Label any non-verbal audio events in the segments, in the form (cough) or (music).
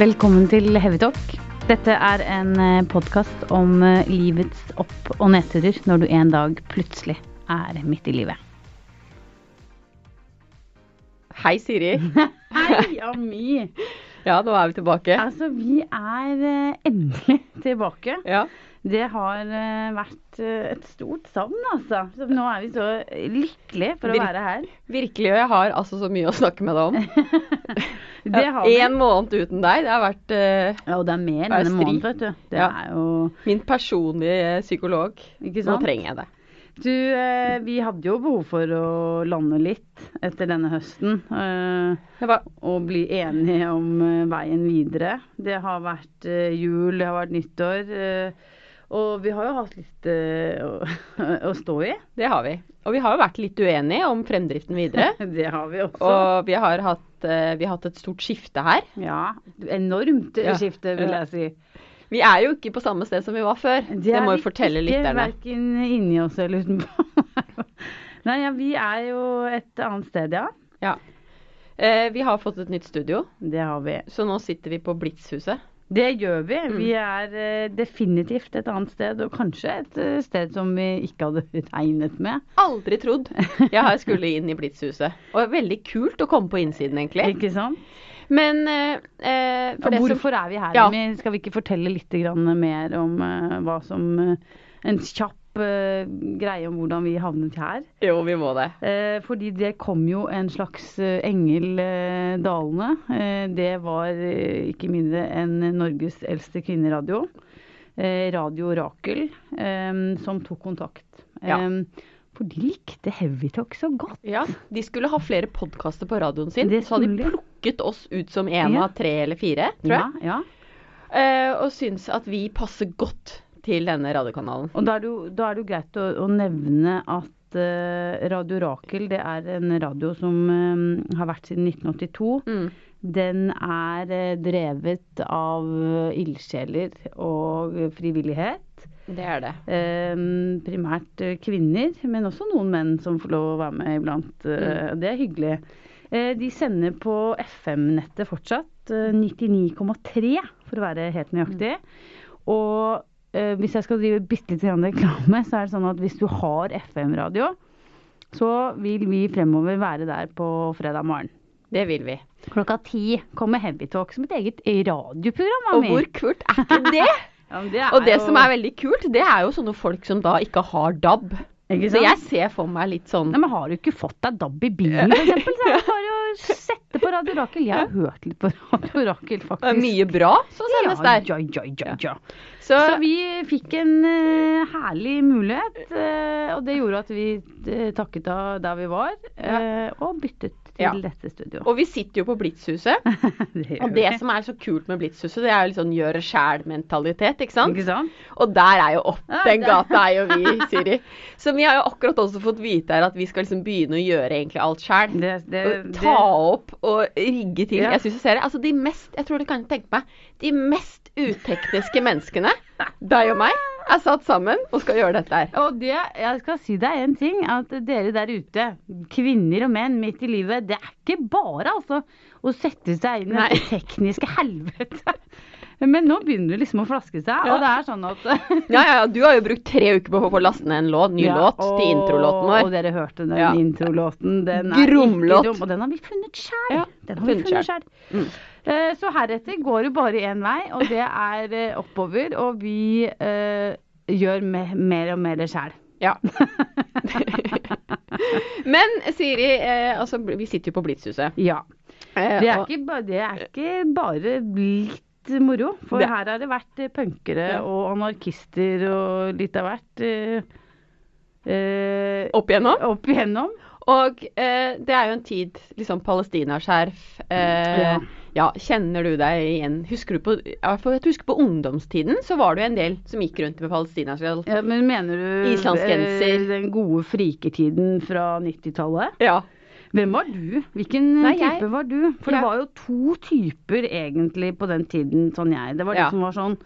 Velkommen til Heavytalk. Dette er en podkast om eh, livets opp- og nedturer når du en dag plutselig er midt i livet. Hei, Siri. (laughs) (laughs) Hei, Ami! Ja, nå er vi tilbake. Altså, vi er eh, endelig tilbake. Ja. Det har eh, vært eh, et stort savn, altså. Så nå er vi så lykkelige for å Vir- være her. Virkelig, og jeg har altså så mye å snakke med deg om. (laughs) Det har vi. En måned uten deg, det har vært uh, Ja, og det er mer enn en måned, vet du. Det Ja. er jo min personlige psykolog. Ikke Nå trenger jeg det. Du, eh, vi hadde jo behov for å lande litt etter denne høsten. Eh, og bli enige om eh, veien videre. Det har vært jul, det har vært nyttår. eh, og vi har jo hatt litt eh, (laughs) å, stå i. det har vi. Og vi har jo vært litt uenige om fremdriften videre. (laughs) Det har vi også. Og vi har hatt, eh, vi har hatt et stort skifte her. Ja, enormt Ja. skifte, vil jeg si. Vi er jo ikke på samme sted som vi var før. Det, må jo fortelle lytterne. Verken inni oss eller utenpå. (laughs) Nei, ja, vi er jo et annet sted, ja. Ja. Eh, vi har fått et nytt studio, Det har vi. så nå sitter vi på Blitzhuset. Det gjør vi. Mm. Vi er eh, definitivt et annet sted, og kanskje et eh, sted som vi ikke hadde (laughs) regnet med. Aldri trodd jeg har skulle inn i Blitzhuset. Og veldig kult å komme på innsiden, egentlig. Ikke sant? Men eh, eh, for Og det som hvorfor er vi her? Ja. Skal vi ikke fortelle litt grann mer om eh, hva som eh, En kjapp greie om hvordan vi havnet her. Jo, vi må det. Eh, fordi det kom jo en slags eh, engel eh, dalende. Eh, det var eh, ikke mindre enn Norges eldste kvinneradio. Eh, Radio Rakel, eh, som tok kontakt. Ja. Eh, for de likte Heavytalk så godt. Ja, De skulle ha flere podkaster på radioen sin. Så hadde de plukket oss ut som en Ja. av tre eller fire, tror jeg. Ja, ja. Eh, og syns at vi passer godt til denne radiokanalen. Og da er det jo, da er det jo greit å, å nevne at uh, Radio Rakel det er en radio som uh, har vært siden 1982. Mm. Den er uh, drevet av ildsjeler og frivillighet. Det er det. Primært kvinner, men også noen menn som får lov å være med iblant. Mm. Det er hyggelig. De sender på FM-nettet fortsatt. eh, 99,3 for å være helt nøyaktig. Og eh, hvis jeg skal drive bitte litt reklame, så er det sånn at hvis du har FM-radio, så vil vi fremover være der på fredag morgen. Det vil vi. Klokka ti kommer Heavytalk som et eget radioprogram. Og hvor kult er ikke det? (laughs) Ja, det er Og det jo- som er veldig kult, det er jo sånne folk som da ikke har DAB. Så jeg ser for meg litt sånn Nei, men Har du ikke fått deg DAB i bilen, eksempel? Så er det bare å (laughs) sette på Radio Rakel. Jeg har hørt litt på Radio Rakel, Det er mye bra som sendes der. Ja, ja, ja, ja. Så, Så vi fikk en uh, herlig mulighet, uh, og det gjorde at vi uh, takket av der vi var, og byttet til Ja. dette studioet. og vi sitter jo på Blitzhuset. (laughs) det Og det vi. som er så kult med Blitzhuset, det er jo litt sånn gjøre sjæl-mentalitet, ikke sant? Ikke sant? Og der er jo opp den gata er jo vi, (laughs) Siri. Så vi har jo akkurat også fått vite her at vi skal liksom begynne å gjøre egentlig alt sjæl. Ta opp og rigge til. Ja. Jeg synes jeg ser det. Altså de mest, jeg tror du kan tenke meg, de mest utekniske menneskene, (laughs) deg og meg, er satt sammen og skal gjøre dette her. Og det, jeg skal si deg en ting, at dere der ute, kvinner og menn midt i livet, det er ikke bare altså å sette seg inn i det tekniske (laughs) helvete. Men nå begynner det liksom å flaske seg, Ja. og det er sånn at (laughs) Ja, ja, ja, du har jo brukt tre uker på å få laste ned en låt, ny Ja, låt og- til introlåten Og vår. dere hørte den Ja. introlåten. Den er Gromlåt. dum, og den har vi funnet sjæl. Ja, den har vi funnet sjæl. Mm. Eh, Så heretter går det bare én vei, og det er eh, oppover. Og vi uh, gjør me mer og mer sjæl. Ja. (laughs) Men Siri, eh, altså vi sitter jo på Blitzhuset. Ja. Det er, ikke, ba- det er ikke bare litt moro. For Det- her har det vært punkere Ja. og anarkister og litt av hvert. eh, opp igjennom. opp igjennom. Og eh, det er jo en tid, liksom palestinaskjerf. Eh, Ja. Ja. kjenner du deg igjen? Husker du på, jeg husker på ungdomstiden så var det jo en del som gikk rundt med palestinaskjell. Ja, men mener du Islandsgenser. eh, den gode friketiden fra 90-tallet? Ja. Hvem var du? Hvilken Nei, type jeg- var du? For det var jo to typer egentlig på den tiden, sånn jeg. Det var de Ja. som var sånn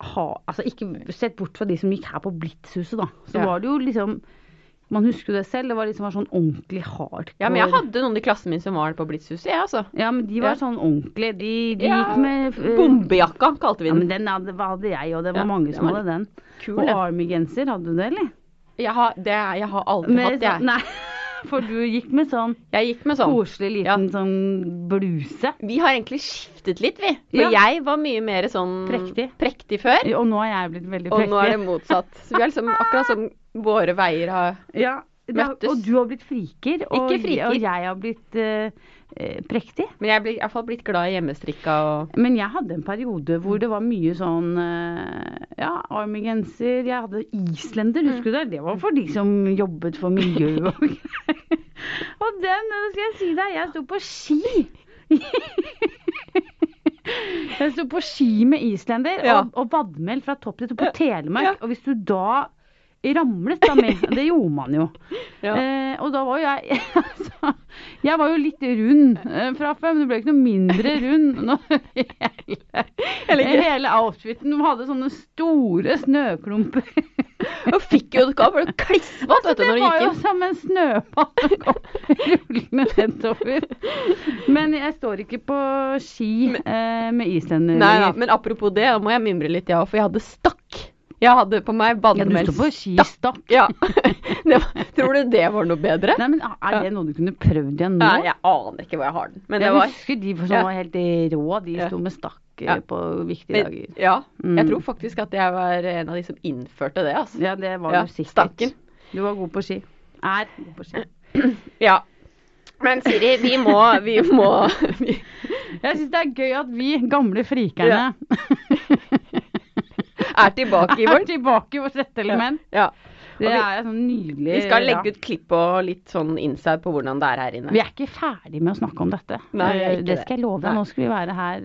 ha, altså Ikke sett bort fra de som gikk her på Blitzhuset, da. Så Ja. var det jo liksom Man husker jo det selv. Det var liksom var sånn ordentlig hard. Ja, men jeg hadde noen i klassen min som var på Blitzhuset, jeg, altså. Ja, men de var Ja. sånn ordentlig. De, de Ja, gikk med uh, Bombejakka, kalte vi den. Ja, men den. hadde, hadde jeg, og det var Ja, mange som var hadde den. Kul, Og. Army-genser, hadde du det, eller? Jeg har, det, jeg har aldri Med hatt det. sånn- jeg. Nei, for du gikk med sånn gikk med sånn. koselig liten sånn bluse. Vi har egentlig skiftet litt, vi. For Ja. jeg var mye mer sånn Prektig. prektig før. Og nå er jeg blitt veldig prektig. Og nå er det motsatt. Så vi er liksom akkurat som våre veier har Ja, Møttes. og du har blitt friker, og, friker. og jeg har blitt eh, prektig. Men jeg er i hvert fall blitt glad i hjemmestrikka og Men jeg hadde en periode hvor det var mye sånn eh, ja, Army-genser. Jeg hadde islender, husker du det? Det var for de som jobbet for miljøet (laughs) og greier. Og den, det skal jeg si deg, jeg sto på ski. Jeg sto på ski med islender Ja. og, og vadmel fra topp til tå på Telemark. Ja. Og hvis du da ramlet, da, med, det gjorde man jo. Ja. Eh, og da var jo jeg (laughs) altså, (laughs) Jeg var jo litt rund eh, fra før, men det ble ikke noe mindre rund (laughs) når hele, hele outfiten hadde sånne store snøklumper. (laughs) Og fikk jo det av, for det klissvått vet du, det når du var jo som en snøball som kom rullende nedover. Men jeg står ikke på ski eh, med islender. Nei ja, men apropos det, da må jeg mimre litt, jeg òg, for jeg hadde stakk. Jeg hadde på meg ja, du bademels. på skistakk. Ja. (laughs) Var, tror du det var noe bedre? Nei, men Er det noe du kunne prøvd igjen nå? Nei, jeg aner ikke hvor jeg har den. Men det jeg var husker de som Ja. var helt rå. De Ja. sto med stakk eh, Ja. på viktige men, dager. Ja. Mm. Jeg tror faktisk at jeg var en av de som innførte det, altså. Ja, det var Ja, du sikkert. stakken. Du var god på ski. Er god på ski. (clears throat) Ja. Men Siri, vi må, vi må vi, (laughs) Jeg syns det er gøy at vi gamle frikerne (laughs) er tilbake i (laughs) er vårt tilbake i vårt rette element. Ja. Det vi- er sånn nydelig Vi skal legge ut klipp og litt sånn inside på hvordan det er her inne. Vi er ikke ferdig med å snakke om dette. Nei, er Eh, det skal jeg love. Nei. Nå skal vi være her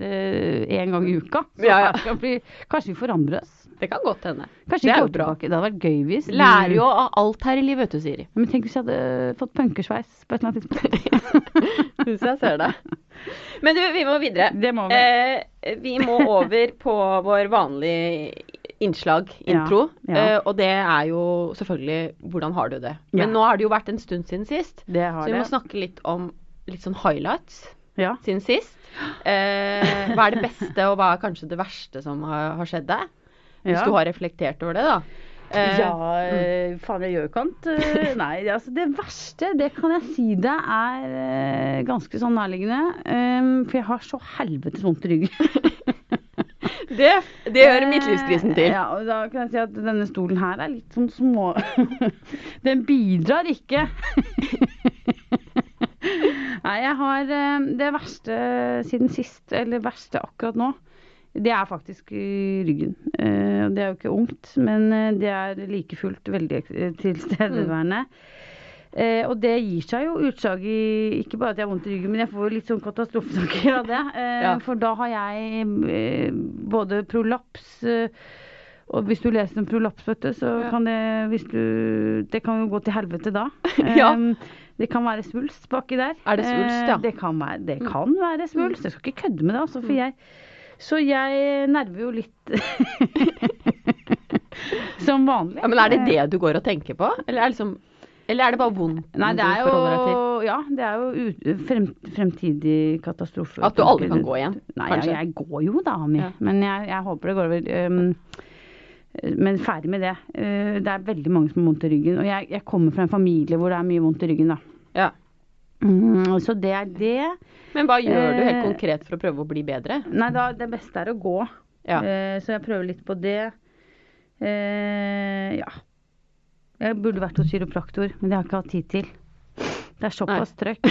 én gang i uka. Så Ja, ja. vi, kanskje vi forandrer oss. Det kan godt hende. Kanskje Det er bra. tilbake. Det hadde vært gøy hvis Lærer jo av alt her i livet, vet du, Siri. Men tenk hvis jeg hadde fått punkersveis på et eller annet tidspunkt. (laughs) Syns jeg ser det. Men du, vi må videre. Det må vi. Eh, vi må over på vår vanlige innslag, intro. ja. Eh, og det er jo selvfølgelig 'Hvordan har du det?' Men Ja. nå har det jo vært en stund siden sist. Det har Så vi må det. snakke litt om litt sånn highlights Ja. siden sist. Uh, hva er det beste, og hva er kanskje det verste som har, har skjedd deg? Hvis Ja. du har reflektert over det, da. Uh, Ja, eh, faen, jeg gjør jo ikke annet. Nei, altså det verste, det kan jeg si det er ganske sånn nærliggende. Um, For jeg har så helvetes vondt i ryggen. (laughs) Det, det hører midtlivskrisen til. Eh, Ja, og da kan jeg si at denne stolen her er litt sånn små (laughs) Den bidrar ikke. (laughs) Nei, jeg har eh, det verste siden sist, eller verste akkurat nå. Det er faktisk ryggen. Eh, Det er jo ikke ungt, men det er like fullt veldig tilstedeværende. tilstedeværende. Eh, og det gir seg jo utslag i ikke bare at jeg har vondt i ryggen, men jeg får jo litt sånn katastrofetanker av det. (laughs) Eh, Ja. For da har jeg eh, både prolaps eh, og hvis du leser om prolaps, vet du, så Ja. kan det du, Det kan jo gå til helvete da. (laughs) Ja. Eh, det kan være svulst baki der. Er det svulst, ja? Eh, Det kan være, det kan være svulst. Jeg skal ikke kødde med det, altså. For jeg, så jeg nerver jo litt (laughs) som vanlig. Ja, men er det det du går og tenker på? Eller er, det liksom, eller er det bare vondt Nei, det er jo Ja, det er jo ut, frem, fremtidig katastrofe. At du aldri kan gå igjen, Nei, jeg, jeg går jo da, mi. Ja. Men jeg, jeg håper det går over. Um, men ferdig med det. Uh, det er veldig mange som har vondt i ryggen. Og jeg, jeg kommer fra en familie hvor det er mye vondt i ryggen, da. Ja. Mm, så det er det. Men hva gjør du helt Eh, konkret for å prøve å bli bedre? Nei, da, det beste er å gå. Ja. Uh, så jeg prøver litt på det. Uh, ja. Jeg burde vært hos kiropraktor, men det har jeg ikke hatt tid til. Det er såpass trøkk.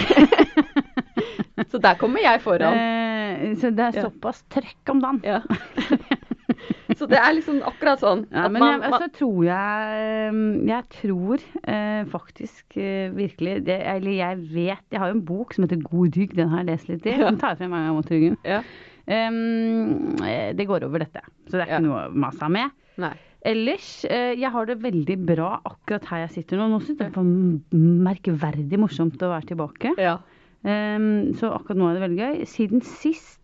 (laughs) Så der kommer jeg foran. Eh, så det er Ja. såpass trøkk om dagen. Ja. (laughs) Så det er liksom akkurat sånn Ja, men man, jeg, så tror jeg Jeg tror eh, faktisk eh, virkelig det, Eller jeg vet Jeg har jo en bok som heter God rygg. Den har jeg lest litt i. Ja. Den tar jeg frem mange ganger mot ryggen. ja. Um, eh, det går over, dette. Så det er ikke Ja. noe å mase med. Nei. Ellers, eh, jeg har det veldig bra akkurat her jeg sitter nå. Nå syns jeg det er merkverdig morsomt å være tilbake. Ja. Um, så akkurat nå er det veldig gøy. Siden sist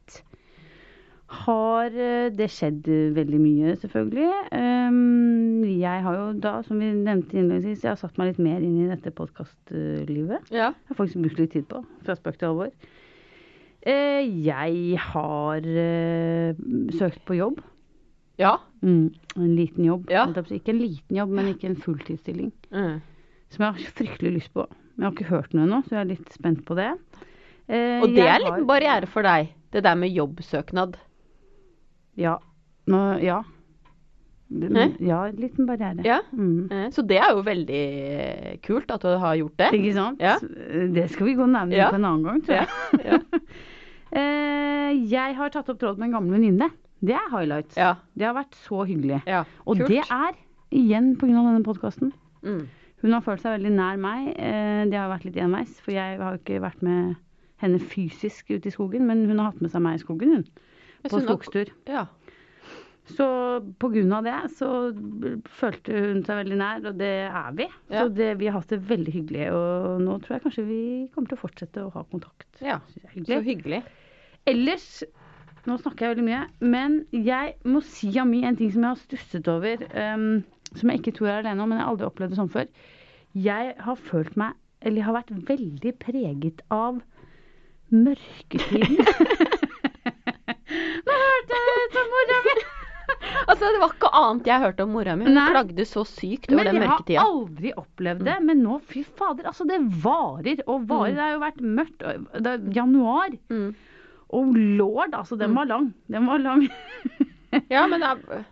har eh, det skjedd veldig mye, selvfølgelig. Um, jeg har jo da, som vi nevnte innledningsvis, jeg har satt meg litt mer inn i dette podkastlivet. Ja. Jeg har faktisk brukt litt tid på, fra spøk til alvor. Uh, jeg har uh, søkt på jobb. Ja. Mm, en liten jobb. Ja. Ikke en liten jobb, men ikke en fulltidsstilling. Mm. Som jeg har fryktelig lyst på. Men jeg har ikke hørt noe ennå, så jeg er litt spent på det. Eh, Og det er er liten har- barriere for deg, det der med jobbsøknad. Ja. Nå, ja. Hæ? Ja, en liten barriere. Ja. Mm. Eh, Så det er jo veldig kult at du har gjort det. Ikke sant? Ja. Det skal vi gå nærmere Ja. på en annen gang, tror jeg. Ja. (laughs) Eh, jeg har tatt opp tråd med en gammel venninne. Det er highlights. Ja. Det har vært så hyggelig. ja. Og det er igjen pga. denne podkasten. Mm. Hun har følt seg veldig nær meg. Eh, det har vært litt enveis, for jeg har jo ikke vært med henne fysisk ute i skogen, men hun har hatt med seg meg i skogen, hun. På skogstur. Ja. Så av det så følte hun seg veldig nær, og det er vi. Ja. Så det, vi har hatt det veldig hyggelig, og nå tror jeg kanskje vi kommer til å fortsette å ha kontakt. ja. hyggelig. Så hyggelig. Ellers Nå snakker jeg veldig mye, men jeg må si av meg en ting som jeg har stusset over, um, som jeg ikke tror jeg er alene om, men jeg har aldri opplevd det sånn før. Jeg har følt meg, eller jeg har vært veldig preget av mørketiden. (laughs) Nå hørte jeg ut som mora mi! (laughs) Altså, det var ikke annet jeg hørte om mora mi. Hun klagde så sykt over Men jeg har aldri opplevd det. Men nå, fy fader, altså det varer og varer. Mm. Det har jo vært mørkt. Det er januar. Mm. Og lord, altså, den Mm. var lang. Den var lang. (laughs) Ja, men er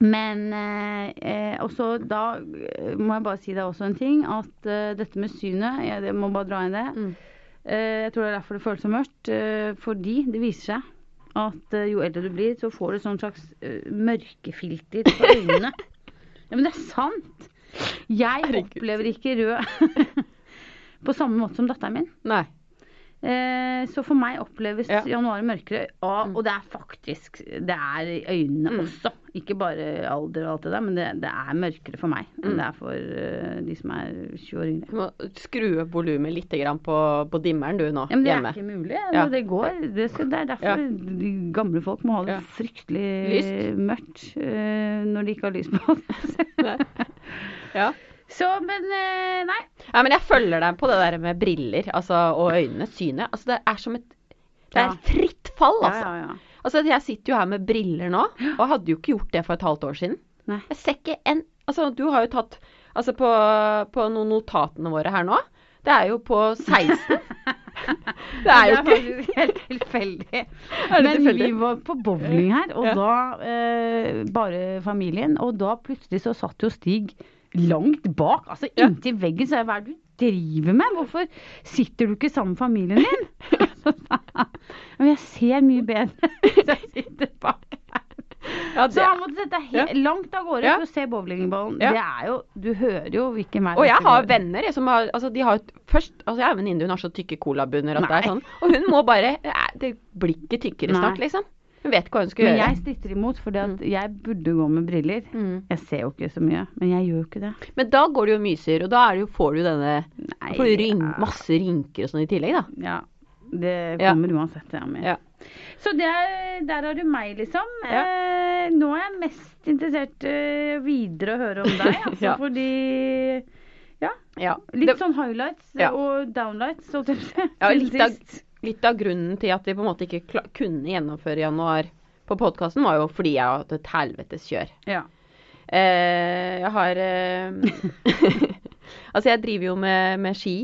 Men eh, eh, også da eh, må jeg bare si deg også en ting. At eh, dette med synet Jeg det må bare dra inn det. mm. Eh, jeg tror det er derfor det føles så mørkt. Eh, fordi det viser seg at jo eldre du blir, så får du sånn slags eh, mørkefilter på øynene. (laughs) ja, men det er sant! Jeg Herregud. opplever ikke rød (laughs) på samme måte som datteren min. Nei. Eh, så for meg oppleves Ja. januar mørkere. Og, Mm. og det er faktisk Det er i øynene Mm. også. Ikke bare alder og alt det der, men det, det er mørkere for meg enn Mm. det er for eh, de som er 20 år yngre. Du må skru opp volumet litt grann på, på dimmeren du nå, Ja, men det hjemme. er ikke mulig. Altså, Ja. Det går. Det, det er derfor Ja. de gamle folk må ha det Ja. fryktelig Lyst. mørkt eh, når de ikke har lys på. (laughs) Ja. Så, men eh, nei. ja, men jeg følger deg på det der med briller altså, og øynene, synet. Altså, det er som et Det er Ja. fritt fall, altså. ja, ja. Altså, jeg sitter jo her med briller nå, og hadde jo ikke gjort det for et halvt år siden. Nei. Jeg ser ikke en Altså, du har jo tatt Altså, på, på noen notatene våre her nå, det er jo på 16. (laughs) Det er jo ikke faktisk helt tilfeldig. Det Men vi var på bowling her, og Ja. da eh, bare familien. Og da plutselig så satt jo Stig langt bak, altså inntil veggen. Så jeg hva er det du driver med? Hvorfor sitter du ikke sammen med familien din? (laughs) Men jeg ser mye bedre hvis jeg sitter bak Ja, det... Så han måtte sette he Ja. langt av gårde Ja. for å se bowlingballen. Det er jo Du hører jo hvilken vei Og jeg har venner jeg, som har Altså, de har først Altså, jeg har en venninne, hun har så tykke colabunner at det er sånn. Og hun må bare eh, Det blir ikke tykkere snart, liksom. Hun vet hva hun skal Men gjøre. jeg stritter imot, for jeg burde gå med briller. Mm. Jeg ser jo ikke så mye, men jeg gjør jo ikke det. Men da går det jo myser, og da det jo, får du denne Nei, får du ryn, ja. masse rynker og sånn i tillegg, da. Ja, det Ja. kommer uansett. Ja, med. Ja. Så det er, der har du meg, liksom. Ja. Eh, nå er jeg mest interessert uh, videre å høre om deg, (laughs) altså, Ja. fordi Ja. Ja. Litt Det, sånn highlights Ja. og downlights. Så til, Ja, litt sist. Litt av grunnen til at vi på en måte ikke kunne gjennomføre januar på podkasten, var jo fordi jeg har hatt et helvetes kjør. Ja. Eh, jeg har eh, (laughs) (laughs) Altså, jeg driver jo med, med ski.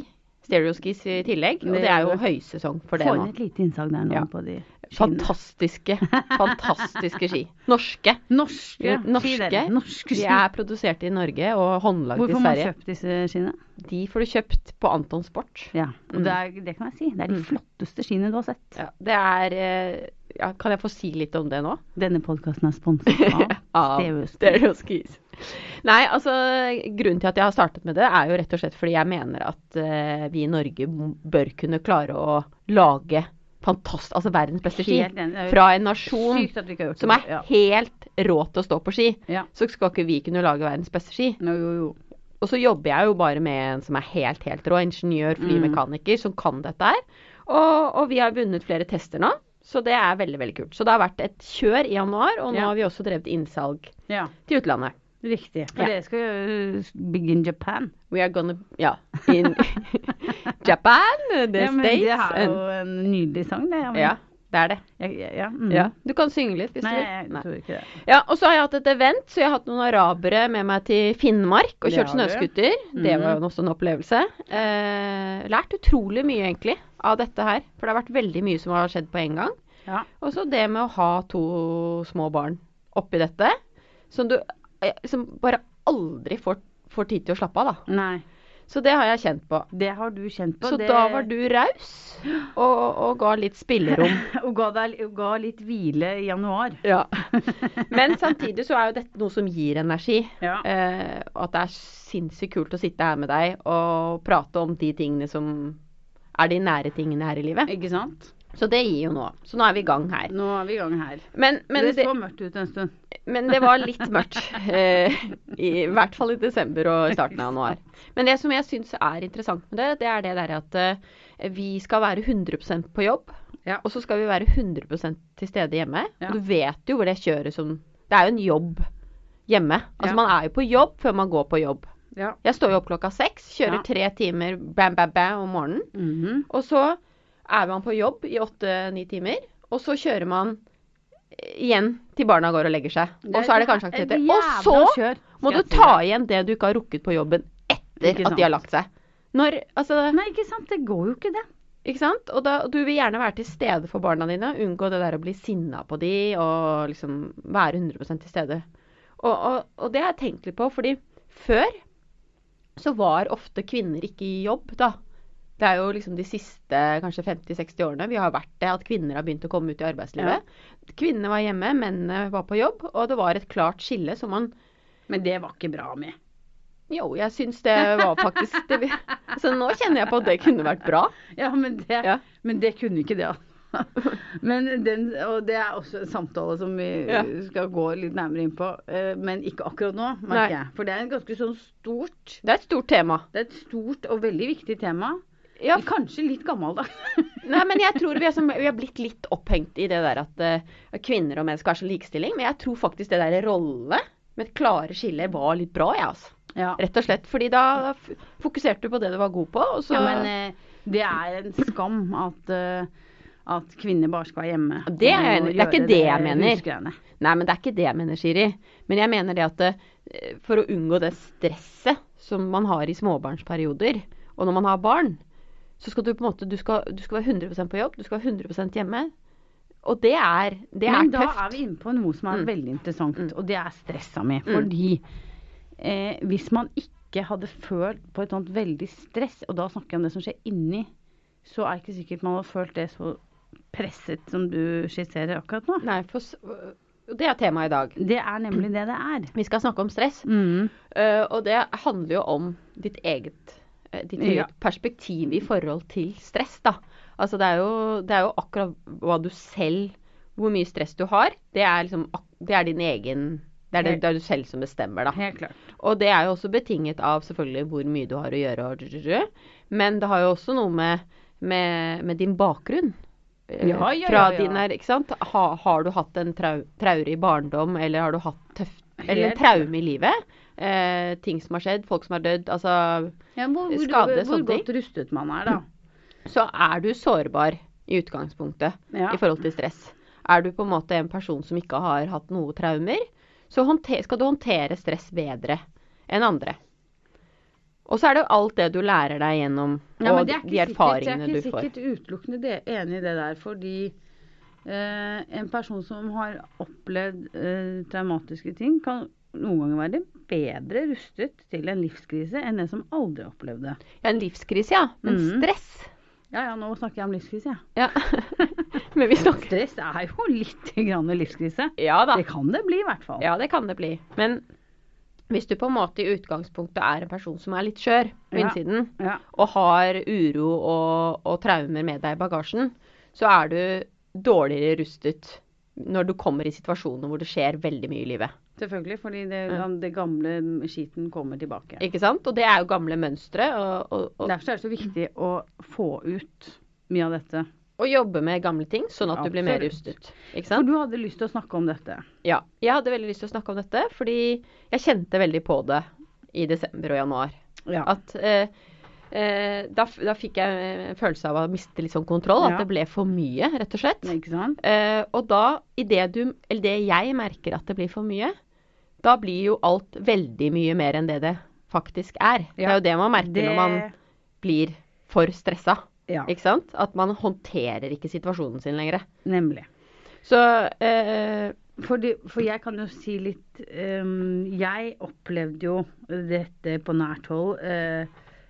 Stereoskis i tillegg. Og Det det er jo høysesong for det Få inn et lite innsag der nå Ja. på de skiene. Fantastiske, fantastiske ski. Norske. Norske. Norske. norske. Norske De er produsert i Norge og håndlagd Hvor Hvorfor får man kjøpt disse skiene? De får du kjøpt på Anton Sport. Ja, og Mm. det, er, det kan jeg si. Det er de Mm. flotteste skiene du har sett. Ja, det er eh, ja, Kan jeg få si litt om det nå? Denne podkasten er sponset av (laughs) Av Stereoskis. Nei, altså grunnen til at jeg har startet med det, er jo rett og slett fordi jeg mener at uh, vi i Norge bør kunne klare å lage fantast altså verdens beste ski. Fra en nasjon som er helt rå til å stå på ski. ja. Så skal ikke vi kunne lage verdens beste ski. No, jo, jo. Og så jobber jeg jo bare med en som er helt, helt rå. Ingeniør, flymekaniker, som kan dette her. Og, og vi har vunnet flere tester nå. Så det er veldig, veldig kult. Så det har vært et kjør i januar, og nå Ja. har vi også drevet innsalg Ja, til utlandet. Riktig. For Ja. dere skal begynne begin Japan. We are gonna Ja. In (laughs) Japan, the ja, men States det er jo en nydelig sang, det. Ja, det er det. Ja, ja, mm. Ja. Du kan synge litt hvis Nei, du jeg jeg tror ikke det. Ja, og så har jeg hatt et event, så jeg har hatt noen arabere med meg til Finnmark og kjørt snøscooter. Mm. Det var jo også en opplevelse. Eh, lært utrolig mye, egentlig, av dette her. For det har vært veldig mye som har skjedd på en gang. Ja. Og så det med å ha to små barn oppi dette, som du eh, som bare aldri får, får tid til å slappe av, da. Nei. Så det har jeg kjent på. Det har du kjent på. Så det... da var du raus og, og ga litt spillerom. (laughs) Og ga, deg, og ga litt hvile i januar. Ja. (laughs) Men samtidig så er jo dette noe som gir energi. Ja. Eh, at det er sinnssykt kult å sitte her med deg og prate om de tingene som er de nære tingene her i livet. Ikke sant? Så det gir jo noe. Så nå er vi i gang her. Nå er vi i gang her. Men, men, det det, så mørkt ut en stund. Men det var litt mørkt. Eh, I hvert fall i desember og starten av januar. Men det som jeg syns er interessant med det, det er det der at eh, vi skal være 100% på jobb. Ja. Og så skal vi være 100 til stede hjemme. Ja. Og du vet jo hvor det kjøres som Det er jo en jobb hjemme. Altså Ja. man er jo på jobb før man går på jobb. Ja. Jeg står jo opp klokka seks, kjører tre timer bam, bam, bam om morgenen. Mhm. Og så er man på jobb i åtte-ni timer. Og så kjører man igjen til barna går og legger seg. Og så er det kanskje aktiviteter. Og så må du ta igjen det du ikke har rukket på jobben etter at de har lagt seg. Når, altså, Nei, ikke sant. Det går jo ikke, det. ikke sant? Og da, du vil gjerne være til stede for barna dine. Unngå det der å bli sinna på de, og liksom være 100% til stede. Og, og, og det har jeg tenkt litt på, fordi før så var ofte kvinner ikke i jobb, da. Det er jo liksom de siste kanskje 50-60 årene vi har vært det, at kvinner har begynt å komme ut i arbeidslivet. Kvinnene var hjemme, mennene var på jobb, og det var et klart skille som man Men det var ikke bra med. Jo, jeg syns det var faktisk det. (laughs) Så nå kjenner jeg på at det kunne vært bra. Ja, men det, Ja. men det kunne ikke det. (laughs) Men den, og det er også en samtale som vi Ja. skal gå litt nærmere inn på. eh, Men ikke akkurat nå, merker jeg. For det er et ganske sånn stort Det er et stort tema. Det er et stort og veldig viktig tema. Ja, Kanskje litt gammeldags. (laughs) Nei, men jeg tror vi som, vi har blitt litt opphengt i det der at uh, kvinner og menn skal ha så likestilling. Men jeg tror faktisk det der rollene med et klare skille var litt bra, jeg, altså. Ja. Rett og slett. Fordi da fokuserte du på det du var god på, og så ja, men uh, det er en skam at, uh, at kvinner bare skal være hjemme. Det er jeg. Det er ikke det, det jeg mener. husgreiene. Nei, men det er ikke det jeg mener, Siri. Men jeg mener det at for å unngå det stresset som man har i småbarnsperioder, og når man har barn, så skal du på en måte du skal, du skal være 100% på jobb, du skal være 100% hjemme. Og det er, det er Men da er vi inne på noe som er Mm. veldig interessant, Mm. og det er stressa mi. Mm. Fordi eh, hvis man ikke hadde følt på et sånt veldig stress, og da snakker jeg om det som skjer inni, så er det ikke sikkert man hadde følt det så presset som du skisserer akkurat nå. Nei, for, det er temaet i dag. Det er nemlig det det er. Vi skal snakke om stress. Mm. Uh, og det handler jo om ditt eget, ditt Ja. perspektiv i forhold til stress, da. Altså det er, jo, det er jo akkurat hva du selv Hvor mye stress du har. Det er liksom Det er din egen Det er det, det er du selv som bestemmer, da. Helt klart. Og det er jo også betinget av selvfølgelig hvor mye du har å gjøre, men det har jo også noe med, med, med din bakgrunn. Eh, Ja, ja, ja, ja. din er, ikke sant? Ha, har du hatt en trau, traurig barndom, eller har du hatt tøft Eller en traume i livet? Eh, ting som har skjedd, folk som har dødd. Altså Ja, hvor, hvor, Skade, hvor, ting. godt rustet man er, da. Så er du sårbar i utgangspunktet Ja. i forhold til stress. Er du på en måte en person som ikke har hatt noe traumer, så skal du håndtere stress bedre enn andre. Og så er det jo alt det du lærer deg gjennom, Ja, og de erfaringene sikkert, du jeg er ikke sikkert utelukkende det, enig i det der, fordi eh, en person som har opplevd eh, traumatiske ting, kan noen ganger være bedre rustet til en livskrise enn en som aldri opplevde. Ja, en livskrise, ja. Men mm. stress Ja, ja, nå snakker jeg om livskrise, jeg. Ja. (laughs) Men vi snakker Stress er jo litt grann livskrise. Ja da. Det kan det bli, i hvert fall. Ja, det kan det bli. Men hvis du på en måte i utgangspunktet er en person som er litt skjør på Ja. innsiden, Ja. og har uro og, og traumer med deg i bagasjen, så er du dårligere rustet når du kommer i situasjoner hvor det skjer veldig mye i livet. Selvfølgelig, fordi det, Ja. det gamle skiten kommer tilbake. Ikke sant? Og det er jo gamle mønstre. Og, og, og Derfor er det så viktig å få ut mye av dette å jobbe med gamle ting, sånn at du blir mer rustet. Ikke For du hadde lyst til å snakke om dette. Ja. Jeg hadde veldig lyst til å snakke om dette, fordi jeg kjente veldig på det i desember og januar. Ja. At eh, eh, da, da fikk jeg en følelse av å miste litt sånn kontroll. At det ble for mye, rett og slett. Ikke sant? Eh, og da, i det du Eller det jeg merker at det blir for mye, da blir jo alt veldig mye mer enn det det faktisk er. Det er jo det man merker Det når man blir for stressa. Ja, Ikke sant? At man håndterer ikke situasjonen sin lenger. nemlig. Så eh, Fordi, for jeg kan jo si litt um, Jeg opplevde jo dette på nært hold uh,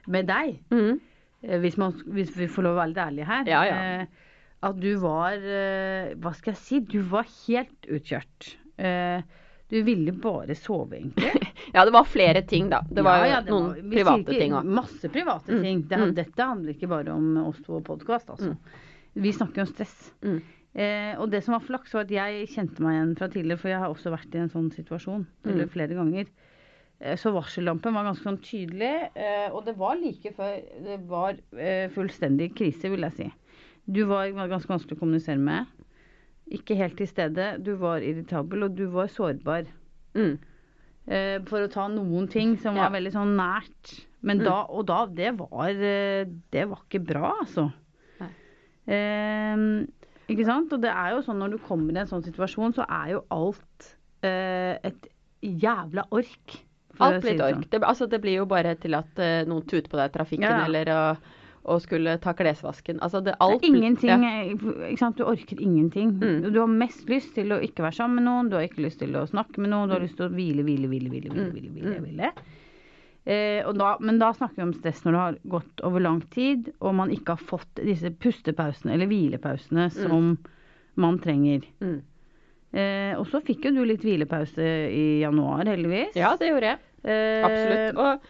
med deg. mm, Eh, hvis, man, hvis vi får lov å være litt ærlige her. Ja, ja. Uh, at du var uh, Hva skal jeg si? Du var helt utkjørt. Eh, du ville bare sove, egentlig. (laughs) Ja, det var flere ting, da. Det var Ja, ja, det noen var- private ting òg. Masse private Mm, ting. Det, mm. Dette handler ikke bare om oss to og podkast, altså. Vi snakker om stress. Mm. Eh, og det som var flaks, var at jeg kjente meg igjen fra tidligere, for jeg har også vært i en sånn situasjon eller Mm. flere ganger. Eh, så varsellampen var ganske sånn tydelig, eh, og det var like før det var eh, fullstendig krise, vil jeg si. Du var, var ganske vanskelig å kommunisere med. Ikke helt til stede. Du var irritabel, og du var sårbar. Mm. Eh, for å ta noen ting som Ja. var veldig sånn nært. Men Mm. da, og da, det var eh, Det var ikke bra, altså. Eh, ikke sant? Og det er jo sånn når du kommer i en sånn situasjon, så er jo alt eh, et jævla ork. Alt si et ork. sånn. Det, altså, det blir jo bare til at uh, noen tuter på deg i trafikken, Ja, eller å, å skulle ta klesvasken. Altså, det, Det alt er ingenting, Ja. eh? Du orker ingenting. Mm. Du har mest lyst til å ikke være sammen med noen, du har ikke lyst til å snakke med noen, du har lyst til å hvile, hvile, hvile, hvile, hvile, Mm. hvile, hvile, Mm. hvile. Eh, og da, men da snakker vi om stress når det har gått over lang tid, og man ikke har fått disse pustepausene eller hvilepausene som man trenger. Mm. Eh, og så fikk jo du litt hvilepause i januar, heldigvis. Ja, det gjorde jeg. Eh, Absolutt. Og,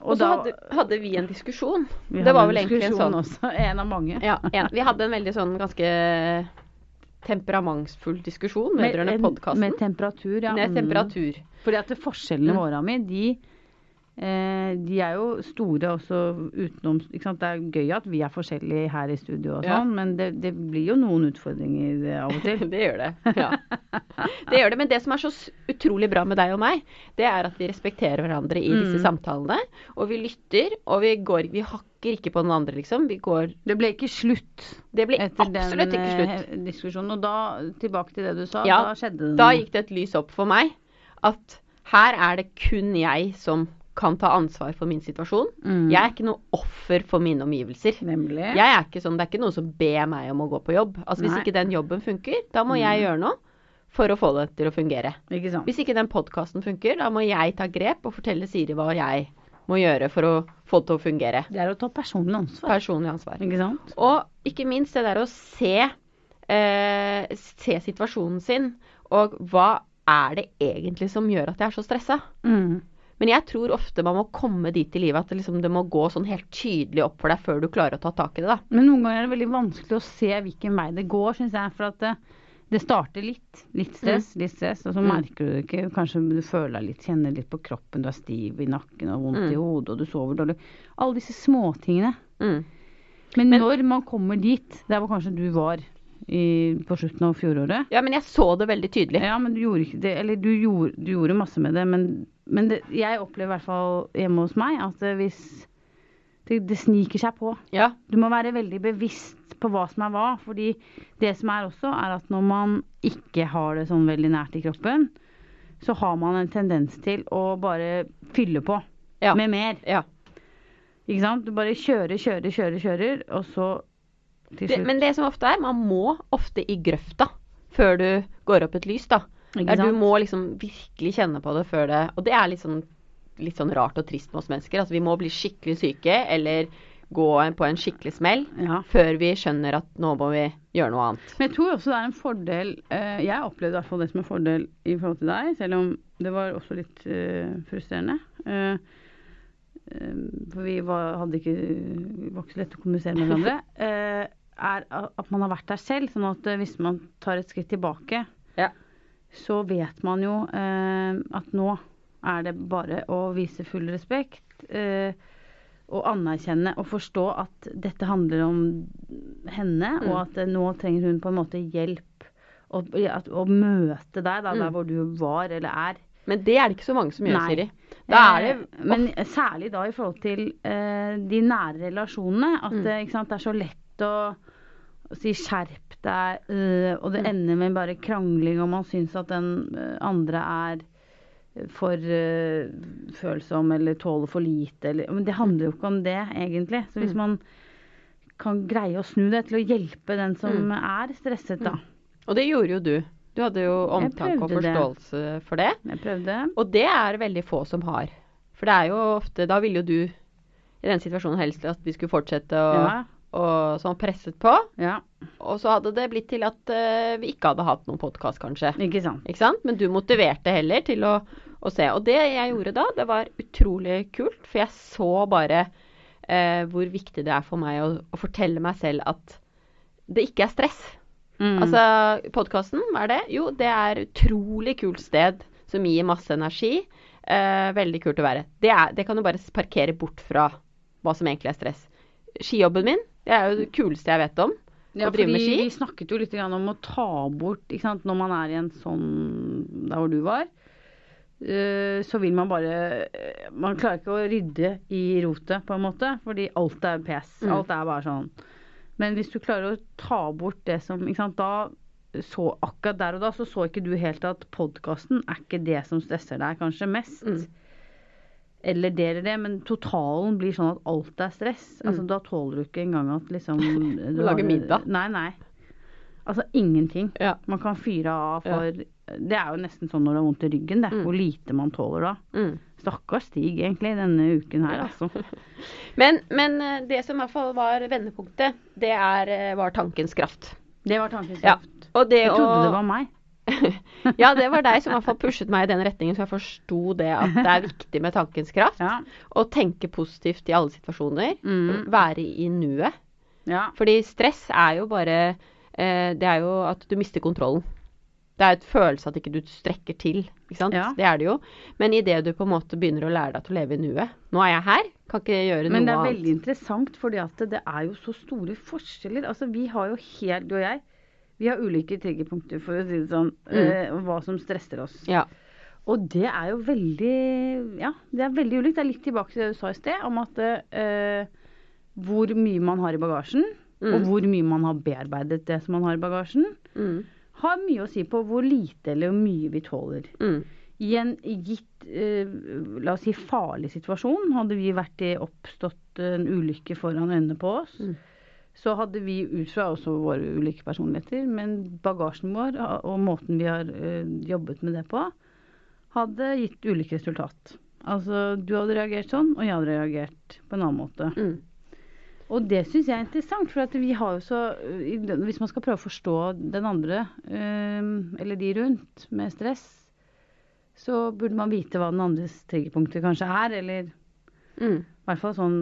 og så da- hadde, hadde vi en diskusjon. vi det var vel egentlig en sånn også. (laughs) En av mange. ja, en, Vi hadde en veldig sånn ganske temperamentsfull diskusjon vedrørende en- podkasten. med temperatur, ja. Med Mm. temperatur. Fordi at forskjellene Mm. våre, Ami, de, de er jo store også utenom? Det er gøy at vi er forskjellige her i studio og Ja. sånn, men det, det blir jo noen utfordringer eh, av og til. (laughs) det gjør det. Ja. Det gjør det. Men det som er så utrolig bra med deg og meg, det er at vi respekterer hverandre i disse Mm. samtalene. Og vi lytter, og vi går Vi hakker ikke på den andre, liksom. Vi går Det ble ikke slutt Det ble etter absolutt den ikke slutt. eh, diskusjonen. Og da, tilbake til det du sa, Ja, da skjedde det Da gikk det et lys opp for meg at her er det kun jeg som kan ta ansvar for min situasjon. Mm. Jeg er ikke noe offer for mine omgivelser. Nemlig. Jeg er ikke sånn, Det er ikke noen som ber meg om å gå på jobb. Altså Hvis Nei. ikke den jobben funker, da må jeg gjøre noe for å få det til å fungere. Ikke sant. Hvis ikke den podkasten funker, da må jeg ta grep og fortelle Siri hva jeg må gjøre for å få det til å fungere. Det er å ta personlig ansvar. Personlig ansvar. Ikke sant? Og ikke minst det der å se, eh, se situasjonen sin, og hva er det egentlig som gjør at jeg er så stressa? Mm. Men jeg tror ofte man må komme dit i livet at det, liksom, det må gå sånn helt tydelig opp for deg før du klarer å ta tak i det. da. Men noen ganger er det veldig vanskelig å se hvilken vei det går, syns jeg. For at det, det starter litt. Litt stress, litt stress, og så Mm. merker du det ikke. Kanskje du føler deg litt, kjenner litt på kroppen, du er stiv i nakken og vondt Mm. i hodet, og du sover dårlig. Alle disse småtingene. Mm. Men, Men- når man kommer dit, der hvor kanskje du var i, på slutten av fjoråret Ja, men jeg så det veldig tydelig. Ja, men du gjorde ikke det. Eller du gjorde, du gjorde masse med det, men, men det, jeg opplever i hvert fall hjemme hos meg at hvis det, det sniker seg på. Ja. Du må være veldig bevisst på hva som er hva. fordi det som er også, er at når man ikke har det sånn veldig nært i kroppen, så har man en tendens til å bare fylle på Ja. med mer. ja. Ikke sant? Du bare kjører, kjører, kjører, kjører, og så Det, men det som ofte er, man må ofte i grøfta før du går opp et lys, da. Der du må liksom virkelig kjenne på det før det Og det er litt sånn, litt sånn rart og trist med oss mennesker. Altså vi må bli skikkelig syke eller gå på en skikkelig smell Ja. før vi skjønner at nå må vi gjøre noe annet. Men jeg tror også det er en fordel eh, Jeg opplevde i hvert fall det som en fordel i forhold til deg, selv om det var også litt eh, frustrerende. Eh, eh, for vi var, hadde ikke, var ikke så lett å kommunisere med hverandre. (laughs) eh, er at man har vært der selv. Sånn at eh, hvis man tar et skritt tilbake, Ja. så vet man jo eh, at nå er det bare å vise full respekt. Eh, og anerkjenne og forstå at dette handler om henne, Mm. og at eh, nå trenger hun på en måte hjelp. Og, at- å møte deg da, der Mm. hvor du var eller er. Men det er det ikke så mange som gjør, Nei. Siri. Da er det Eh, Men særlig da i forhold til eh, de nære relasjonene. At Mm. sant, det er så lett å, og si 'skjerp deg', øh, og det Mm. ender med bare krangling, og man syns at den øh, andre er for øh, følsom eller tåler for lite. Eller, men det handler jo ikke om det, egentlig. Så hvis Mm. man kan greie å snu det til å hjelpe den som Mm. er stresset, da. Og det gjorde jo du. Du hadde jo omtanke og forståelse det. for det. Jeg prøvde. Og det er veldig få som har. For det er jo ofte Da ville jo du i den situasjonen helst at vi skulle fortsette å Ja. Og sånn presset på. ja. Og så hadde det blitt til at uh, vi ikke hadde hatt noen podkast, kanskje. Ikke sant. Ikke sant? Men du motiverte heller til å, å se. Og det jeg gjorde da, det var utrolig kult. For jeg så bare uh, hvor viktig det er for meg å, å fortelle meg selv at det ikke er stress. Mm. Altså, podkasten, hva er det? Jo, det er utrolig kult sted som gir masse energi. Uh, veldig kult å være. Det, er, det kan du bare parkere bort fra hva som egentlig er stress. Skijobben min, det er jo det kuleste jeg vet om. Ja, fordi. Vi snakket jo litt om å ta bort sant? Når man er i en sånn der hvor du var, eh, så vil man bare Man klarer ikke å rydde i rotet, på en måte, fordi alt er pes. Mm. Alt er bare sånn. Men hvis du klarer å ta bort det som sant? Da så akkurat der og da så så ikke du helt at podkasten er ikke det som stresser deg kanskje mest. Mm. Eller deler det, men totalen blir sånn at alt er stress. Altså, Mm. Da tåler du ikke engang at liksom (laughs) du Lage middag. Nei, nei. Altså ingenting. Ja. Man kan fyre av Ja. for Det er jo nesten sånn når det er vondt i ryggen, det. Mm. Hvor lite man tåler da. Mm. Stakkars Stig egentlig denne uken her, Ja. altså. (laughs) Men, men eh, det som i hvert fall var vendepunktet, det er, eh, var tankens kraft. Det var tankens Ja. kraft. Og det Jeg trodde å det var meg. (laughs) ja, det var deg som i hvert fall pushet meg i den retningen, så jeg forsto det at det er viktig med tankens kraft. Ja. Å tenke positivt i alle situasjoner. Mm. Være i nuet. ja. Fordi stress er jo bare eh, Det er jo at du mister kontrollen. Det er et følelse at ikke du strekker til. Ikke sant? Ja. Det er det jo. Men idet du på en måte begynner å lære deg til å leve i nuet Nå er jeg her, kan ikke gjøre Men det er er annet. veldig interessant, fordi at det er jo så store forskjeller. Altså, vi har jo helt, du og jeg, vi har ulike triggerpunkter, for å si det sånn, Mm. eh, hva som stresser oss. Ja. Og det er jo veldig Ja, det er veldig ulikt. Det er litt tilbake til det du sa i sted, om at eh, hvor mye man har i bagasjen, og Mm. hvor mye man har bearbeidet det som man har i bagasjen, Mm. har mye å si på hvor lite eller hvor mye vi tåler. Mm. I en gitt, eh, la oss si farlig situasjon, hadde vi vært i oppstått en ulykke foran øynene på oss, Mm. Så hadde vi ut fra også våre ulike personligheter, men bagasjen vår og måten vi har eh, jobbet med det på, hadde gitt ulike resultat. Altså, du hadde reagert sånn, og jeg hadde reagert på en annen måte. Mm. Og det syns jeg er interessant, for at vi har jo så Hvis man skal prøve å forstå den andre, eh, eller de rundt, med stress, så burde man vite hva den andres triggerpunkter kanskje er, eller i Mm. hvert fall sånn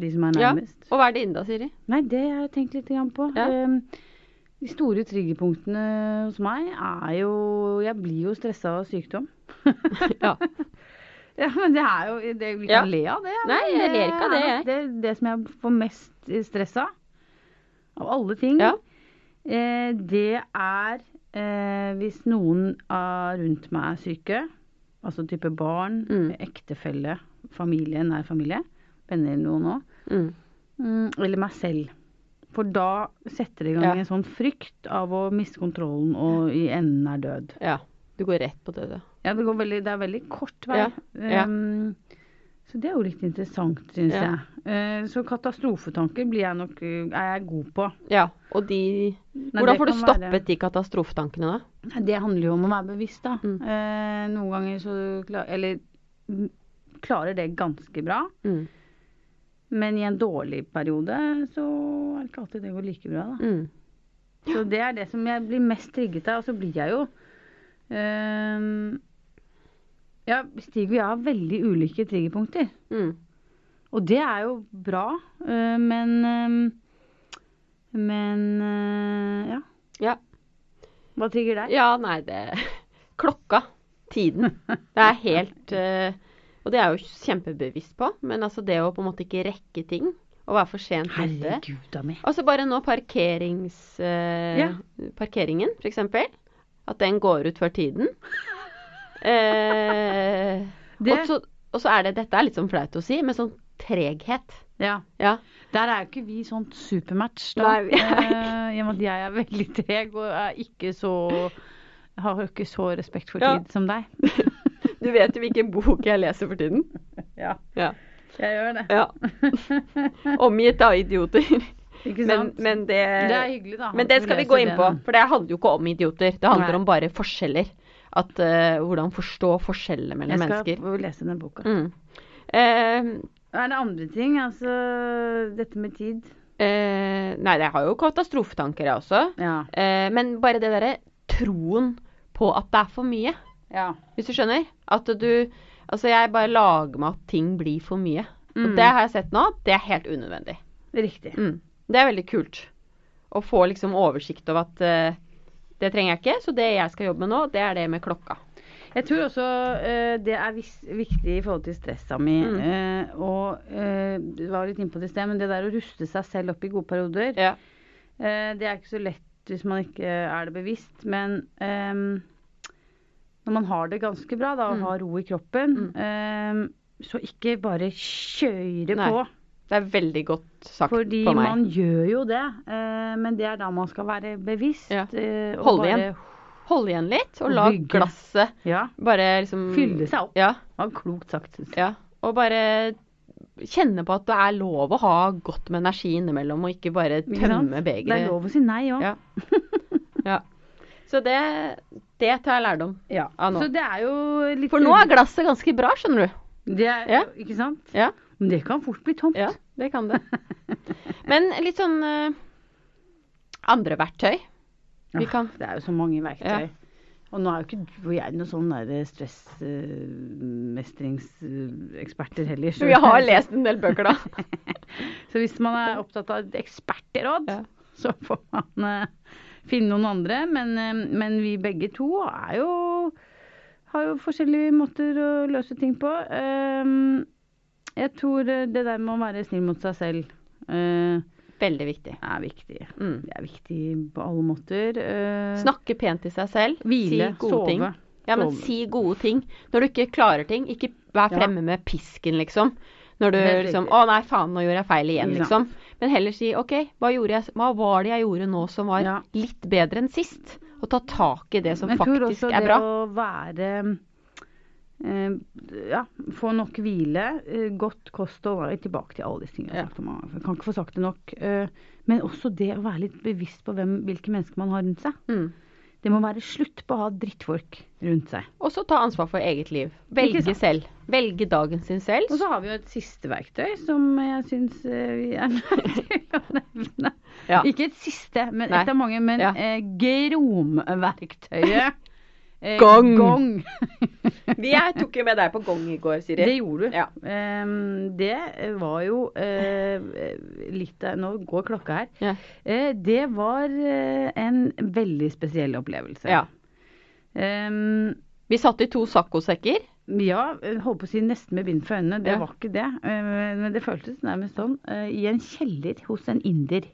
de som er Ja. nærmest. Og hva er det inne da, Siri? Nei, det har jeg tenkt litt på. Ja. Eh, De store triggerpunktene hos meg er jo Jeg blir jo stressa av sykdom. (laughs) Ja. (laughs) Ja, men det er jo det, Vi Ja. kan le av det. Nei, jeg ler ikke av det, jeg. Det, det som jeg får mest stress av, av alle ting, Ja. eh, det er eh, hvis noen rundt meg er syke. Altså type barn, Mm. ektefelle, familie, nær familie. Venner eller noen òg. Mm. Mm, eller meg selv. For da setter det i gang Ja. en sånn frykt av å miste kontrollen og i enden er død. ja. Du går rett på det, da. Ja, det, går veldig, det er veldig kort vei. Ja. Um, så det er jo litt interessant, syns Ja. jeg. Uh, så katastrofetanker blir jeg nok, eh, er jeg god på. Ja. Og de Nei, Hvordan får du stoppet være- de katastrofetankene, da? Det handler jo om å være bevisst, da. Mm. Uh, noen ganger så Eller klarer det ganske bra. Mm. Men i en dårlig periode så er det ikke alltid det går like bra, da. Mm. Så det er det som jeg blir mest trigget av. Og så blir jeg jo ehm, Ja, Stig og jeg har veldig ulike triggerpunkter. Mm. Og det er jo bra, eh, men ehm, Men eh, ja. Ja. Hva trigger deg? Ja, nei, det (laughs) Klokka. Tiden. Det er helt eh, Og det er jeg jo kjempebevisst på, men altså det å på en måte ikke rekke ting, og være for sent ute. Altså bare nå parkerings... Uh, Ja. Parkeringen, for eksempel. At den går ut før tiden. Eh, Det- og, så, og så er det Dette er litt sånn flaut å si, men sånn treghet. Ja. Ja. Der er jo ikke vi sånn supermatch, da. Nei, Eh, at jeg er veldig treg og er ikke så har ikke så respekt for Ja. tid som deg. Du vet jo hvilken bok jeg leser for tiden? (laughs) Ja, Ja. jeg gjør det. ja. (laughs) Omgitt av idioter. Ikke sant? men det det er hyggelig, da. Men det skal vi gå inn på, for det handler jo ikke om idioter. Det handler Nei. om bare forskjeller. At, uh, hvordan forstå forskjellene mellom mennesker. Jeg skal mennesker. lese den boka. Mm. Eh, Er det andre ting? Altså dette med tid? eh, nei, jeg har jo katastrofetanker, jeg også. Ja. Eh, men bare det derre troen på at det er for mye, ja. hvis du skjønner. At du Altså, jeg bare lager meg at ting blir for mye. Og Mm. det har jeg sett nå. Det er helt unødvendig. Riktig. Mm. Det er veldig kult. Å få liksom oversikt over at uh, det trenger jeg ikke, så det jeg skal jobbe med nå, det er det med klokka. Jeg tror også uh, det er vis viktig i forhold til stressa mi. Mm. Uh, og uh, du var litt inne på det i sted, men det der å ruste seg selv opp i gode perioder, Ja. det er ikke så lett hvis man ikke er det bevisst. Men ehm, når man har det ganske bra da, og Mm. har ro i kroppen, ehm, så ikke bare kjøre Nei. på. Det er veldig godt sagt Fordi på meg. Fordi man gjør jo det, eh, men det er da man skal være bevisst. Ja. eh, Holde igjen. Holde igjen litt, og la bygge. glasset Ja. bare liksom Fylle seg opp. Ja. Det var klokt sagt. ja. Og bare kjenne på at det er lov å ha godt med energi innimellom, og ikke bare tømme begeret. Det er lov å si nei òg. Ja. ja. Så det, det tar jeg lærdom Ja. av nå. Så det er jo litt For nå er glasset ganske bra, skjønner du. det er, Ja. Ikke sant? Ja. Men det kan fort bli tomt. Ja, det kan det. Men litt sånn uh, andre verktøy. Vi kan Det er jo så mange verktøy. Ja. Og nå er jo ikke jeg noen sånn stressmestringseksperter heller. så- Vi har lest en del bøker, da. (laughs) Så hvis man er opptatt av ekspertråd, så får man eh, finne noen andre. Men, eh, men vi begge to er jo har jo forskjellige måter å løse ting på. Eh, jeg tror eh, det der med å være snill mot seg selv Veldig viktig. er viktig. Mm. Det er viktig på alle måter. Snakke pent til seg selv. Hvile, si gode sove. ting. Ja, men Sove. si gode ting. Når du ikke klarer ting, ikke vær Ja. fremme med pisken, liksom. Når du liksom. Å nei, faen, nå gjorde jeg feil igjen, liksom. Men heller si OK, hva, jeg, hva var det jeg gjorde nå som var Ja. litt bedre enn sist? Og ta tak i det som Men jeg tror også er det bra. å være eh, ja, få nok hvile, eh, godt kost og er Tilbake til alle disse tingene Ja. Jeg kan ikke få sagt det nok. Eh, men også det å være litt bevisst på hvem, hvilke mennesker man har rundt seg. Mm. Det må være slutt på å ha drittfolk rundt seg. Og så ta ansvar for eget liv. Velge selv. Velge dagen sin selv. Og så har vi jo et siste verktøy som jeg syns eh, vi er nødt til å nevne. Ja. Ikke et siste, men Nei. av mange. Men Ja. eh, gromverktøyet. (laughs) Eh, Gong. gong. (laughs) Vi tok jo med deg på gong i går, Siri. Det gjorde du. Ja. Um, det var jo uh, litt av Nå går klokka her. Ja. Uh, det var uh, en veldig spesiell opplevelse. Ja. Um, Vi satt i to saccosekker. ja, holdt på å si nesten med bind for øynene. Det var ikke det. Men det føltes nærmest sånn. I en kjeller hos en inder.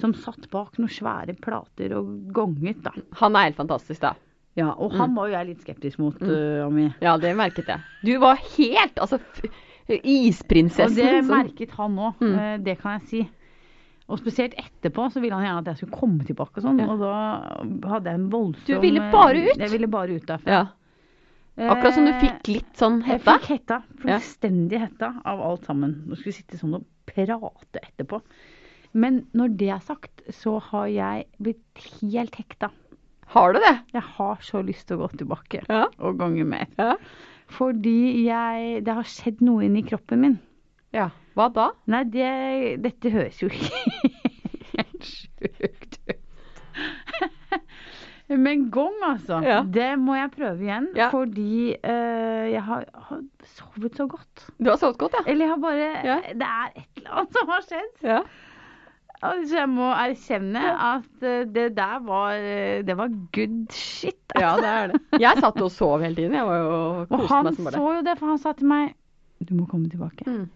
Som satt bak noen svære plater og gonget, da. Han er helt fantastisk, da. Ja, Og han var jo jeg litt skeptisk mot, eh, Ami. Ja, det merket jeg. Du var helt Altså, isprinsessen. Og det som- merket han òg, Mm. det kan jeg si. Og spesielt etterpå så ville han gjerne at jeg skulle komme tilbake og sånn, Ja. og da hadde jeg en voldsom Du ville bare ut? Jeg ville bare ut derfra. Ja. Akkurat som du fikk litt sånn hetta? Jeg fikk hetta. Fullstendig hetta av alt sammen. Nå skulle vi sitte sånn og prate etterpå. Men når det er sagt, så har jeg blitt helt hekta. Har du det? Jeg har så lyst til å gå tilbake Ja. og gange mer. Ja. Fordi jeg Det har skjedd noe inni kroppen min. ja. Hva da? Nei, det, dette høres jo (laughs) helt sjukt ut. (laughs) Men gong, altså. Ja. Det må jeg prøve igjen. Ja. Fordi eh, jeg har, har sovet så godt. Du har sovet godt, ja? Eller jeg har bare Ja. Det er et eller annet som har skjedd. Altså jeg må erkjenne at eh, det der var eh, Det var good shit. Ja, det er det. Jeg satt og sov hele tiden. Jeg var jo (laughs) Og han så jo det, for han sa til meg Du må komme tilbake. Mm.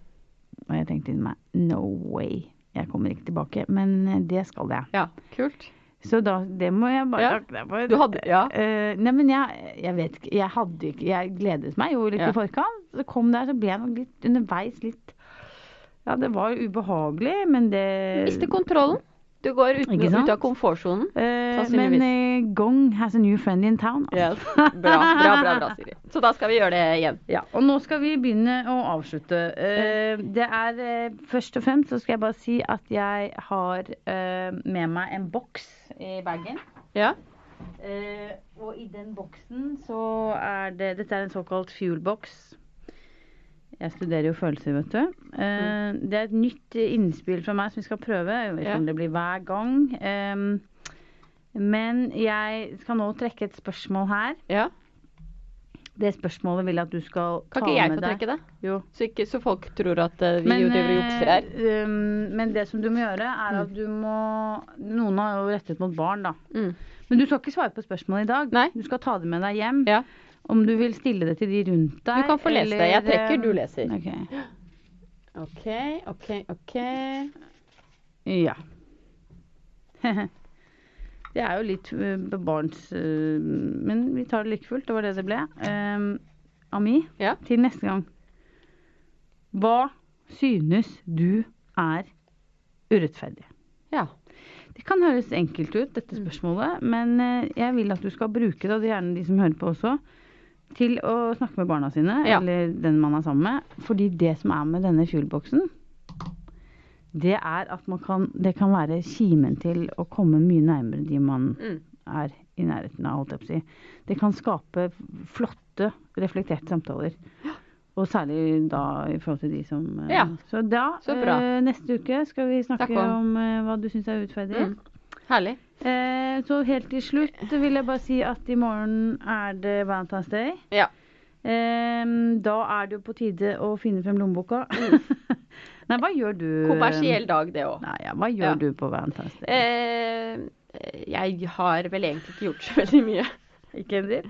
Og jeg tenkte inni meg No way. Jeg kommer ikke tilbake. Men eh, det skal jeg. Ja, kult. Så da Det må jeg bare Ja. For, Du hadde Ja. Uh, nei, men jeg, jeg vet ikke Jeg hadde Jeg gledet meg jo litt Ja. i forkant. Så kom der, så ble jeg nok litt underveis litt Ja, det var ubehagelig, men det Mister kontrollen. Du går uten, ut av komfortsonen. Eh, men eh, Gong has a new friend in town. altså. Yes. Bra, bra, bra, bra, Siri. Så da skal vi gjøre det igjen. Ja, og nå skal vi begynne å avslutte. Eh, det er eh, Først og fremst så skal jeg bare si at jeg har eh, med meg en boks i bagen. Ja. Eh, og i den boksen så er det Dette er en såkalt fuel-boks. Jeg studerer jo følelser, vet du. Eh, Det er et nytt innspill fra meg som vi skal prøve. Jeg vet ikke om det blir hver gang. Eh, men jeg skal nå trekke et spørsmål her. ja. Det spørsmålet vil jeg at du skal ta med deg. Kan ikke jeg få trekke det? Jo. Så, ikke, så folk tror at vi vi jo driver og jukser her. eh, men det som du må gjøre, er Mm. at du må Noen har jo rettet mot barn, da. Mm. Men du skal ikke svare på spørsmålet i dag. Nei. Du skal ta det med deg hjem. Ja. Om du vil stille det til de rundt deg. Du kan få lese det. Jeg trekker, du leser. Ok. OK, OK, OK. Ja. (laughs) det er jo litt uh, barns uh, Men vi tar det like fullt. Det var det det ble. Um, Ami, Ja. til neste gang. Hva synes du er urettferdig? Ja. Det kan høres enkelt ut, dette Mm. spørsmålet, men eh, jeg vil at du skal bruke det, og det er gjerne de som hører på også, til å snakke med barna sine, Ja. eller den man er sammen med. Fordi det som er med denne fuelboksen, det er at man kan, det kan være kimen til å komme mye nærmere de man Mm. er i nærheten av, holdt jeg på å si. Det kan skape flotte, reflekterte samtaler. Og særlig da i forhold til de som eh, Ja. Så da, Så eh, neste uke skal vi snakke Snakke om. om eh, hva du syns er urettferdig. Mm. Herlig. Eh, så helt til slutt vil jeg bare si at i morgen er det Valentine's Day. Ja. Eh, da er det jo på tide å finne frem lommeboka. (laughs) Nei, hva gjør du? Kommersiell dag, det òg. Ja, hva gjør Ja. du på Valentine's Day? Eh, jeg har vel egentlig ikke gjort så veldig mye. Ikke en dritt?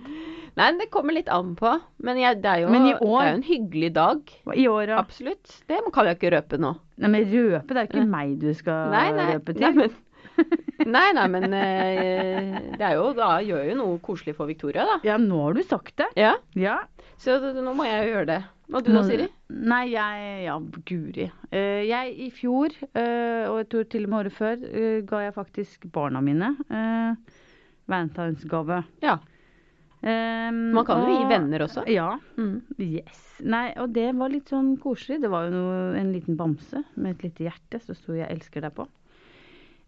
Nei, det kommer litt an på. Men jeg, det, er jo, Men i år- det er en hyggelig dag. I år, ja. Absolutt. Det kan jeg ikke røpe nå. Nei, men røpe, det er jo ikke meg du skal Nei, nei. røpe til. Nei, men, (laughs) nei, nei, men eh, det er jo da gjør jo noe koselig for Victoria, da. Ja, nå har du sagt det. Ja, Ja. Så nå må jeg jo gjøre det. Og du da, Siri? Nei, jeg Ja, guri. Eh, jeg i fjor, eh, og jeg tror til og med året før, ga jeg faktisk barna mine valentinsgave. Ja. Um, Man kan jo gi venner også. Ja. Mm. Yes. Nei, og det var litt sånn koselig. Det var jo noe, en liten bamse med et lite hjerte, så sto 'Jeg elsker deg' på.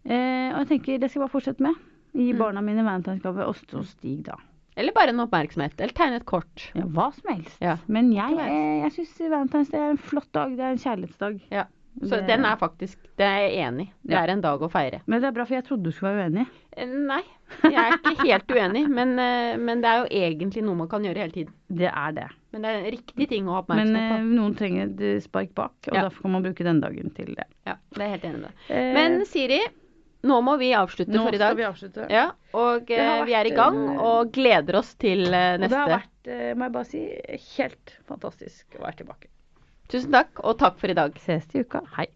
Eh, og jeg tenker det skal jeg bare fortsette med. Gi Mm. barna mine valentinsgave, og stå Stig, da. Eller bare en oppmerksomhet. Eller tegne et kort. Ja, hva som helst. Ja. Men jeg, eh, jeg syns Valentine's er en flott dag. Det er en kjærlighetsdag. Ja. Så Det- den er faktisk Det er jeg enig i. Det Ja. er en dag å feire. Men det er bra, for jeg trodde du skulle være uenig. Eh, Nei, jeg er ikke helt uenig. Men, eh, men det er jo egentlig noe man kan gjøre hele tiden. Det er det. Men det er en riktig ting å ha oppmerksomhet på. Men noen trenger et eh, spark bak, og Ja. derfor kan man bruke den dagen til det. Ja, det er helt enig med. Eh, Men Siri, nå må vi avslutte nå for i dag. Nå skal vi avslutte. Ja, og vært, eh, vi er i gang eh, og gleder oss til neste. Og det har vært, eh, må jeg bare si, helt fantastisk å være tilbake. Tusen takk, og takk for i dag. Ses til uka. Hei.